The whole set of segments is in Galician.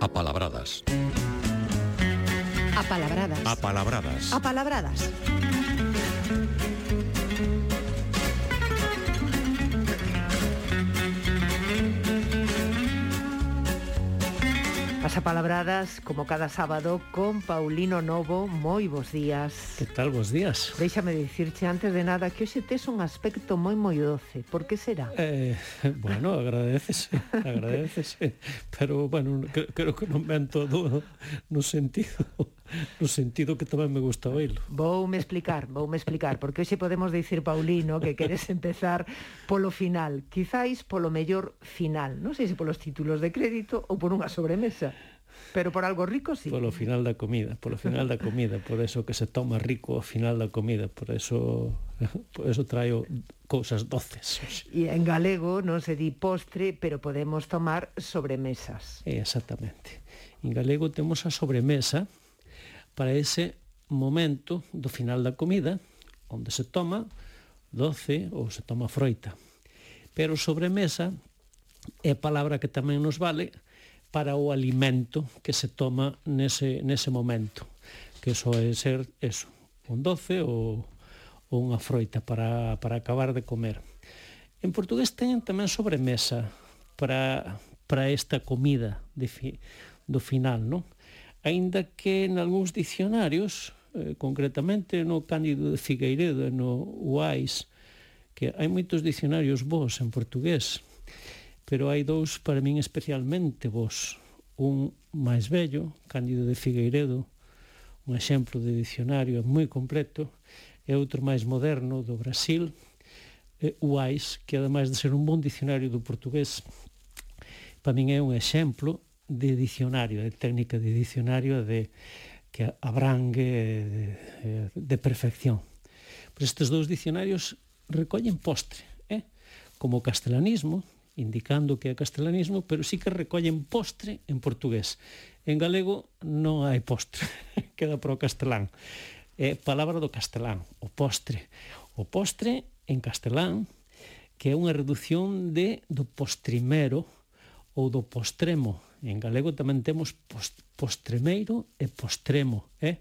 Apalabradas. Apalabradas. Apalabradas. Apalabradas. palabradas. Pasapalabradas, como cada sábado, con Paulino Novo. Moi bons días. Que tal, bons días? Déixame dicirche antes de nada que hoxe tes un aspecto moi moi doce. Por que será? Eh, bueno, agradecese, agradecese. pero, bueno, creo, creo que non me todo no sentido no sentido que tamén me gusta oírlo. Voume explicar, voume explicar, porque hoxe podemos dicir, Paulino, que queres empezar polo final, quizáis polo mellor final, non sei se polos títulos de crédito ou por unha sobremesa. Pero por algo rico sí. Polo final da comida, polo final da comida, por eso que se toma rico ao final da comida, por eso por eso traio cousas doces. E en galego non se di postre, pero podemos tomar sobremesas. Exactamente. En galego temos a sobremesa, para ese momento do final da comida, onde se toma doce ou se toma froita. Pero sobremesa é palabra que tamén nos vale para o alimento que se toma nese, nese momento, que só é ser eso, un doce ou, ou unha froita para, para acabar de comer. En portugués teñen tamén sobremesa para, para esta comida de fi, do final, non? aínda que en algúns dicionarios, eh, concretamente no Cándido de Figueiredo e no UAIS, que hai moitos dicionarios vos en portugués, pero hai dous para min especialmente vos. Un máis bello, Cándido de Figueiredo, un exemplo de dicionario moi completo, e outro máis moderno do Brasil, eh, UAIS, que ademais de ser un bon dicionario do portugués, para min é un exemplo de dicionario, de técnica de dicionario de que abrangue de, eh, de perfección. Pero estes dous dicionarios recollen postre, eh? como o castelanismo, indicando que é castelanismo, pero sí que recollen postre en portugués. En galego non hai postre, queda para o castelán. É palabra do castelán, o postre. O postre en castelán, que é unha reducción de do postrimero, ou do postremo. En galego tamén temos post, postremeiro e postremo, eh?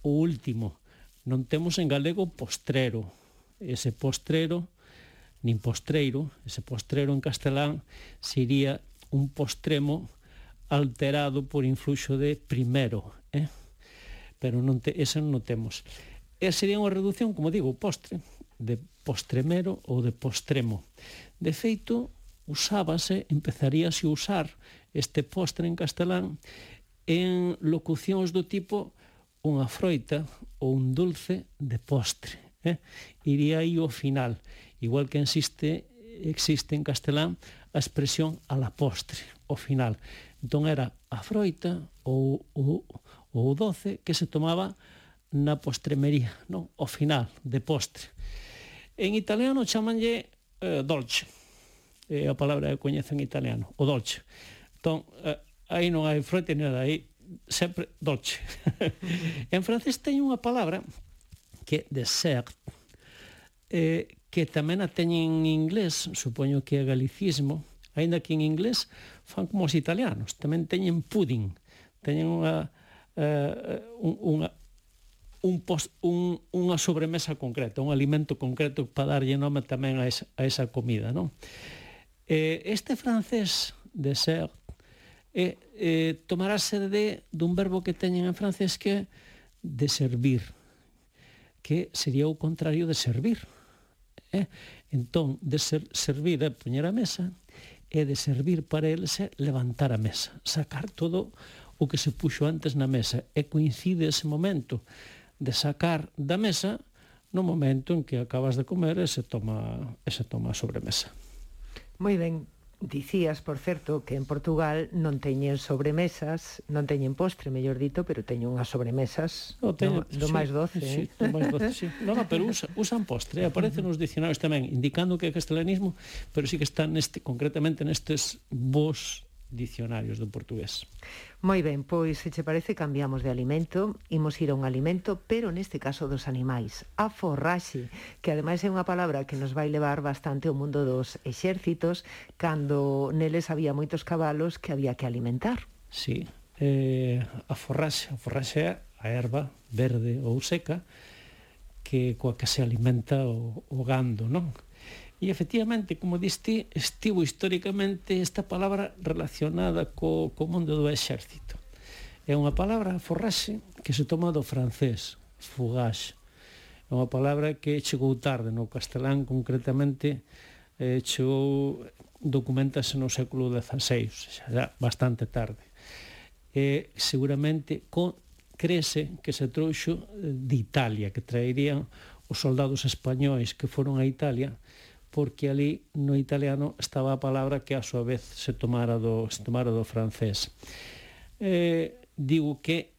O último. Non temos en galego postrero. Ese postrero, nin postreiro, ese postrero en castelán sería un postremo alterado por influxo de primero, eh? Pero non te, ese non temos. E sería unha reducción, como digo, postre, de postremero ou de postremo. De feito, usábase, empezaríase a usar este postre en castelán en locucións do tipo unha froita ou un dulce de postre. Eh? Iría aí ao final, igual que existe, existe en castelán a expresión a la postre, ao final. Entón era a froita ou o doce que se tomaba na postremería, non? ao final, de postre. En italiano chamanlle eh, dolce, é a palabra que coñezo en italiano, o dolce. Entón, eh, aí non hai froite nada, aí sempre dolce. en francés teñen unha palabra que dessert, eh, que tamén a teñen en inglés, supoño que é galicismo, aínda que en inglés fan como os italianos, tamén teñen pudding, teñen unha, eh, unha, un, post, un, unha sobremesa concreta, un alimento concreto para darlle nome tamén a esa, a esa comida, non? Eh, este francés de ser eh, eh, tomarase de dun verbo que teñen en francés que de servir, que sería o contrario de servir. Eh? Entón, de ser, servir é poñer a mesa, e de servir para el se levantar a mesa, sacar todo o que se puxo antes na mesa, e coincide ese momento de sacar da mesa no momento en que acabas de comer e se toma, e se toma a sobremesa. Moi ben, Dicías, por certo, que en Portugal non teñen sobremesas, non teñen postre, mellor dito, pero teñen unhas sobremesas no, teño, no, do sí, máis doce. Sí, eh? do máis doce, sí. No, no, pero usa, usan postre, aparece nos dicionarios tamén, indicando que é castelanismo, pero sí que están neste, concretamente nestes vos dicionarios do portugués. Moi ben, pois se che parece cambiamos de alimento, imos ir a un alimento, pero neste caso dos animais, a forraxe, que ademais é unha palabra que nos vai levar bastante ao mundo dos exércitos, cando neles había moitos cabalos que había que alimentar. Sí, eh, a forraxe, a forraxe é a erva verde ou seca que coa que se alimenta o, o gando, non? E efectivamente, como diste, estivo históricamente esta palabra relacionada co, co mundo do exército. É unha palabra, forrase, que se toma do francés, fugaz. É unha palabra que chegou tarde no castelán, concretamente, eh, chegou, documentase no século XVI, xa bastante tarde. Eh, seguramente con, crese que se trouxo eh, de Italia, que traerían os soldados españois que foron a Italia porque ali no italiano estaba a palabra que a súa vez se tomara do, se tomara do francés. Eh, digo que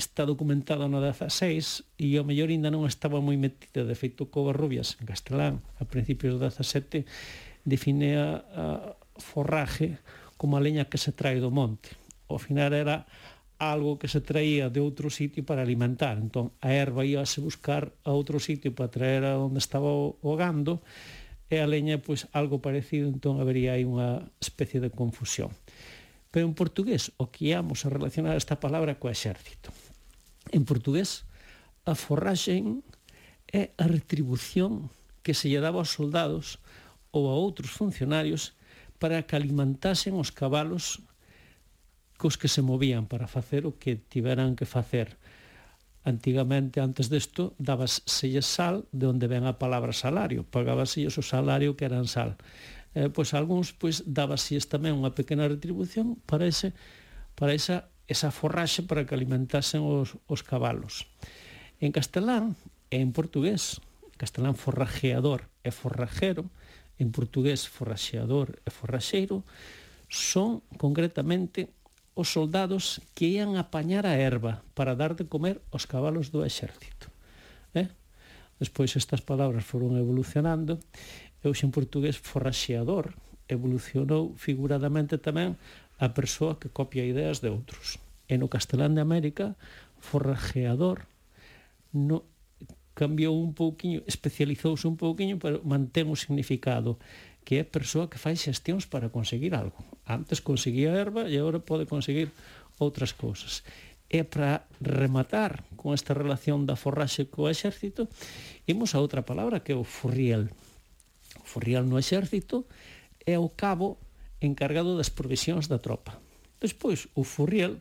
está documentado no 16 e ao mellor ainda non estaba moi metida. De feito Covarrubias en castelán a principios do 17 define a, a forraje como a leña que se trae do monte. Ao final era algo que se traía de outro sitio para alimentar. Entón a erva íase buscar a outro sitio para traer a onde estaba o, o gando e e a leña pois algo parecido, entón habería aí unha especie de confusión. Pero en portugués o que íamos a relacionar esta palabra co exército. En portugués a forraxen é a retribución que se lle daba aos soldados ou a outros funcionarios para que alimentasen os cabalos cos que se movían para facer o que tiveran que facer Antigamente, antes desto, dabas selles sal de onde ven a palabra salario. Pagabas o salario que eran sal. Eh, pois algúns pois dabasíes tamén unha pequena retribución para ese para esa esa forraxe para que alimentasen os, os cabalos. En castelán e en portugués, castelán forrajeador e forrajero, en portugués forraxeador e forraxeiro, son concretamente os soldados que ian apañar a erva para dar de comer aos cabalos do exército. Eh? Despois estas palabras foron evolucionando e hoxe en portugués forraxeador evolucionou figuradamente tamén a persoa que copia ideas de outros. E no castelán de América, forrajeador no, cambiou un pouquiño, especializouse un pouquiño, pero mantén o significado que é persoa que fai xestións para conseguir algo. Antes conseguía erva e agora pode conseguir outras cousas. E para rematar con esta relación da forraxe co exército, imos a outra palabra que é o furriel. O furriel no exército é o cabo encargado das provisións da tropa. Despois, o furriel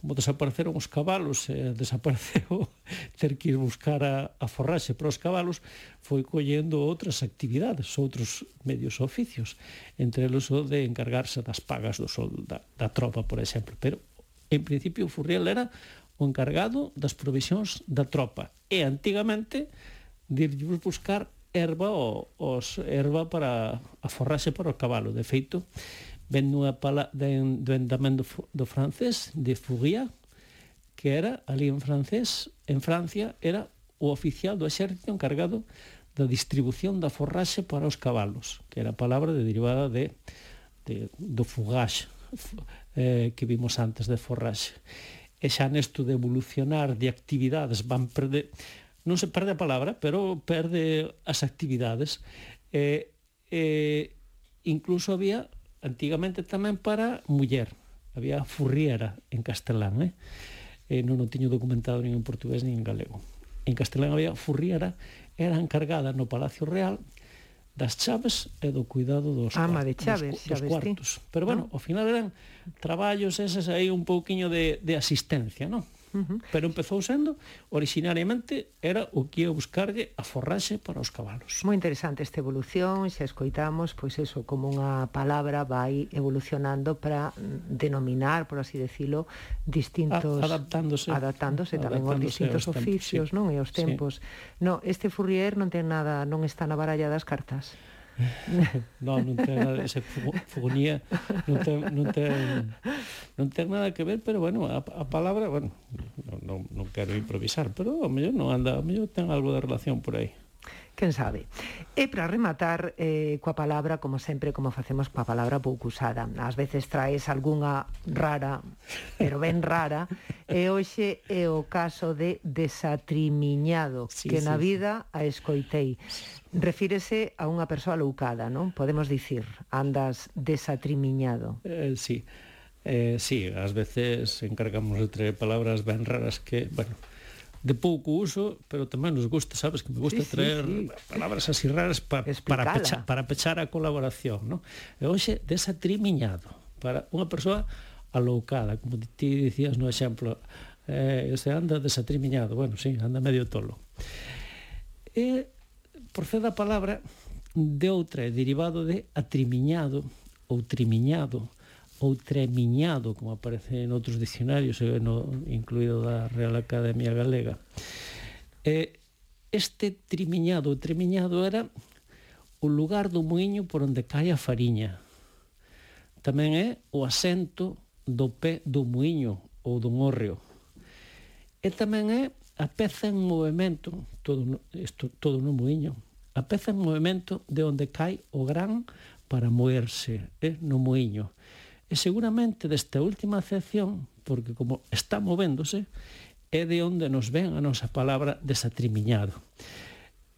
como desapareceron os cabalos e eh, desapareceu ter que ir buscar a, a forraxe para os cabalos, foi collendo outras actividades, outros medios oficios, entre eles o de encargarse das pagas do sol da, da tropa, por exemplo. Pero, en principio, Furriel era o encargado das provisións da tropa. E antigamente dirlle buscar erva o, os erva para a forraxe para o cabalo. De feito, ven nunha pala, de, do endamento do francés de Fourier, que era ali en francés, en Francia, era o oficial do exército encargado da distribución da forraxe para os cabalos, que era a palabra de derivada de, de do fugage, eh, que vimos antes de forraxe. E xa nesto de evolucionar de actividades van perder non se perde a palabra, pero perde as actividades. Eh, eh, incluso había antigamente tamén para muller. Había furriera en castelán, eh? eh non o tiño documentado nin en portugués nin en galego. En castelán había furriera, era encargada no Palacio Real das chaves e do cuidado dos, Ama de chaves, dos, dos cuartos. Pero bueno, ah. ao final eran traballos eses aí un pouquiño de, de asistencia, non? Uh -huh. Pero empezou sendo, originariamente, era o que ia buscarlle a forraxe para os cabalos. Moi interesante esta evolución, xa escoitamos, pois eso, como unha palabra vai evolucionando para denominar, por así decirlo, distintos... A, adaptándose. Adaptándose tamén aos distintos aos oficios, tempos, sí. non? E aos tempos. Sí. No, este Fourier non ten nada, non está na baralla das cartas. non, non ten nada, ese fogonía non ten, non ten, non ten nada que ver, pero bueno, a, a palabra, bueno, non, non, non quero improvisar, pero o mellor non anda, o mellor ten algo de relación por aí quen sabe. E para rematar eh, coa palabra, como sempre, como facemos coa palabra pouco usada. Ás veces traes algunha rara, pero ben rara, e hoxe é o caso de desatrimiñado, sí, que sí, na vida sí. a escoitei. Refírese a unha persoa loucada, non? Podemos dicir, andas desatrimiñado. Eh, sí. Eh, sí, ás veces encargamos entre palabras ben raras que, bueno, de pouco uso, pero tamén nos gusta, sabes que me gusta sí, traer sí, sí. palabras así raras pa, para pechar, para pechar a colaboración, ¿no? E hoxe desatrimiñado para unha persoa aloucada, como ti dicías no exemplo, eh, se anda desatrimiñado, bueno, sí, anda medio tolo. E procede a palabra de outra, derivado de atrimiñado ou trimiñado, ou tremiñado, como aparece en outros dicionarios, no, incluído da Real Academia Galega. Eh, este trimiñado, o tremiñado era o lugar do moinho por onde cae a fariña. Tamén é o asento do pé do moinho ou do morreo. E tamén é a peza en movimento, todo, isto, todo no moinho, a peza en movimento de onde cai o gran para moerse eh, no moinho. E seguramente desta última acepción, porque como está movéndose, é de onde nos ven a nosa palabra desatrimiñado.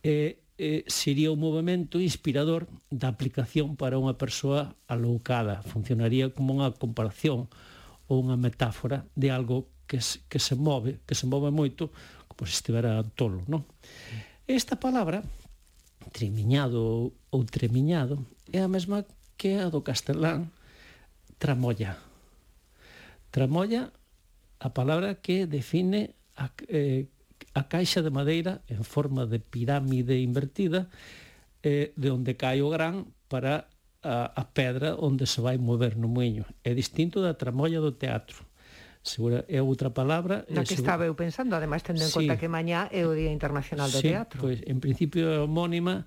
E, e sería un movimento inspirador da aplicación para unha persoa aloucada. Funcionaría como unha comparación ou unha metáfora de algo que, que se move, que se move moito, como se estivera tolo, non? Esta palabra, trimiñado ou tremiñado, é a mesma que a do castelán, tramolla. Tramolla, a palabra que define a, eh, a caixa de madeira en forma de pirámide invertida eh, de onde cae o gran para a, a pedra onde se vai mover no muiño. É distinto da tramolla do teatro. Segura, é outra palabra. Na que segura... estaba eu pensando, ademais tendo en sí. conta que mañá é o Día Internacional do sí, Teatro. Pois, en principio é homónima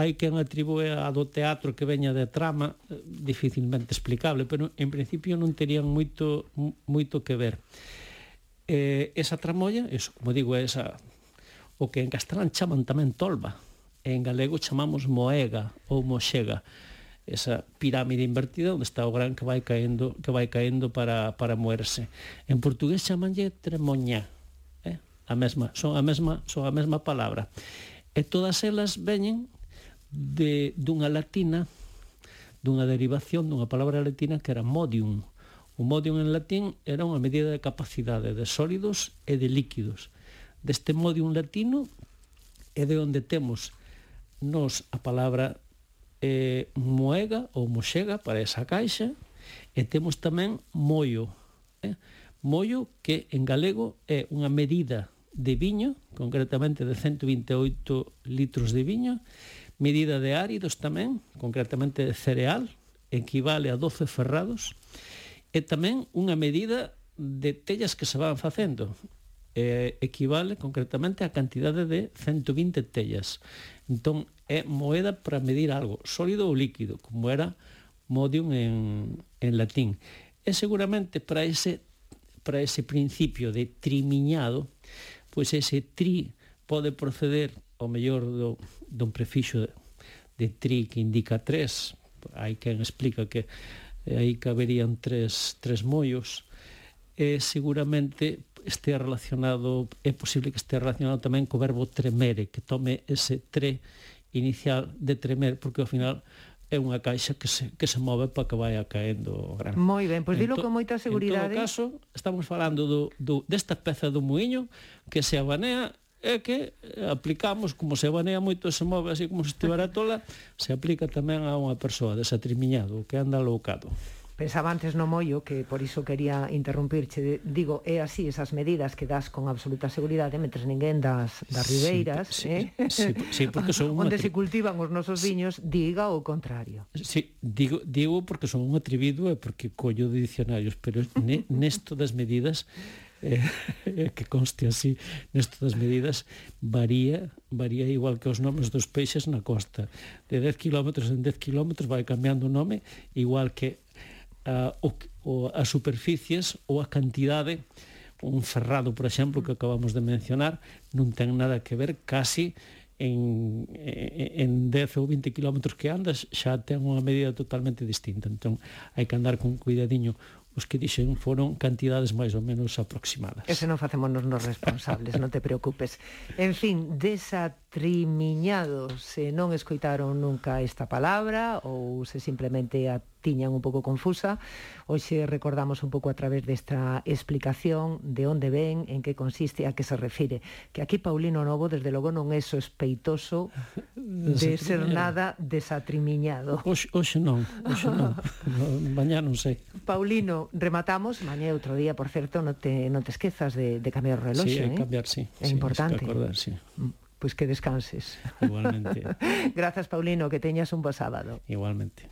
hai quen atribúe a do teatro que veña de trama eh, dificilmente explicable, pero en principio non terían moito moito que ver. Eh, esa tramolla, eso, como digo, esa o que en castelán chaman tamén tolva, en galego chamamos moega ou moxega esa pirámide invertida onde está o gran que vai caendo que vai caendo para, para moerse. En portugués chamanlle tremoña, eh? a mesma, son a mesma, son a mesma palabra. E todas elas veñen de, dunha latina, dunha derivación dunha palabra latina que era modium. O modium en latín era unha medida de capacidade de sólidos e de líquidos. Deste modium latino é de onde temos nos a palabra eh, moega ou moxega para esa caixa e temos tamén mollo. Eh? Mollo que en galego é unha medida de viño, concretamente de 128 litros de viño, medida de áridos tamén, concretamente de cereal, equivale a 12 ferrados, e tamén unha medida de tellas que se van facendo, eh, equivale concretamente a cantidade de 120 tellas. Entón, é moeda para medir algo, sólido ou líquido, como era modium en, en latín. E seguramente para ese, para ese principio de trimiñado, pois ese tri pode proceder ao mellor do, dun prefixo de tri que indica tres hai quen explica que eh, aí caberían tres, tres mollos e seguramente este relacionado é posible que este relacionado tamén co verbo tremere que tome ese tre inicial de tremer porque ao final é unha caixa que se, que se move para que vaya caendo o grano. Moi ben, pois dilo entón, con moita seguridade. En todo caso, estamos falando do, do, desta peza do muiño que se abanea é que aplicamos, como se banea moito se move así como se estivera tola, se aplica tamén a unha persoa desatrimiñado, que anda loucado. Pensaba antes no mollo que por iso quería interrumpirche. Digo, é así esas medidas que das con absoluta seguridade mentre ninguén das das ribeiras, sí, eh? Sí, sí, sí porque son onde tri... se cultivan os nosos viños, sí, diga o contrario. Sí, digo digo porque son un atrevido e porque collo de dicionarios, pero ne, nesto das medidas Eh, eh, que conste así nesto das medidas, varía varía igual que os nomes dos peixes na costa. De 10 km en 10 km vai cambiando o nome, igual que a, o, o, as superficies ou a cantidade un ferrado, por exemplo, que acabamos de mencionar, non ten nada que ver casi en, en 10 ou 20 km que andas xa ten unha medida totalmente distinta entón hai que andar con cuidadiño os que dixen foron cantidades máis ou menos aproximadas. Ese non facémonos nos responsables, non te preocupes. En fin, desa trimiñados se non escoitaron nunca esta palabra ou se simplemente a tiñan un pouco confusa. Hoxe recordamos un pouco a través desta explicación de onde ven, en que consiste, a que se refire. Que aquí Paulino Novo, desde logo, non é sospeitoso de ser nada desatrimiñado. Hoxe, hoxe non, hoxe non. Mañá non sei. Paulino, rematamos. Mañá outro día, por certo, non te, non te esquezas de, de cambiar o reloxo. Sí, eh? cambiar, sí. É sí, importante. Acordar, sí. Mm. Pois que descanses. Igualmente. Grazas, Paulino, que teñas un bo sábado. Igualmente.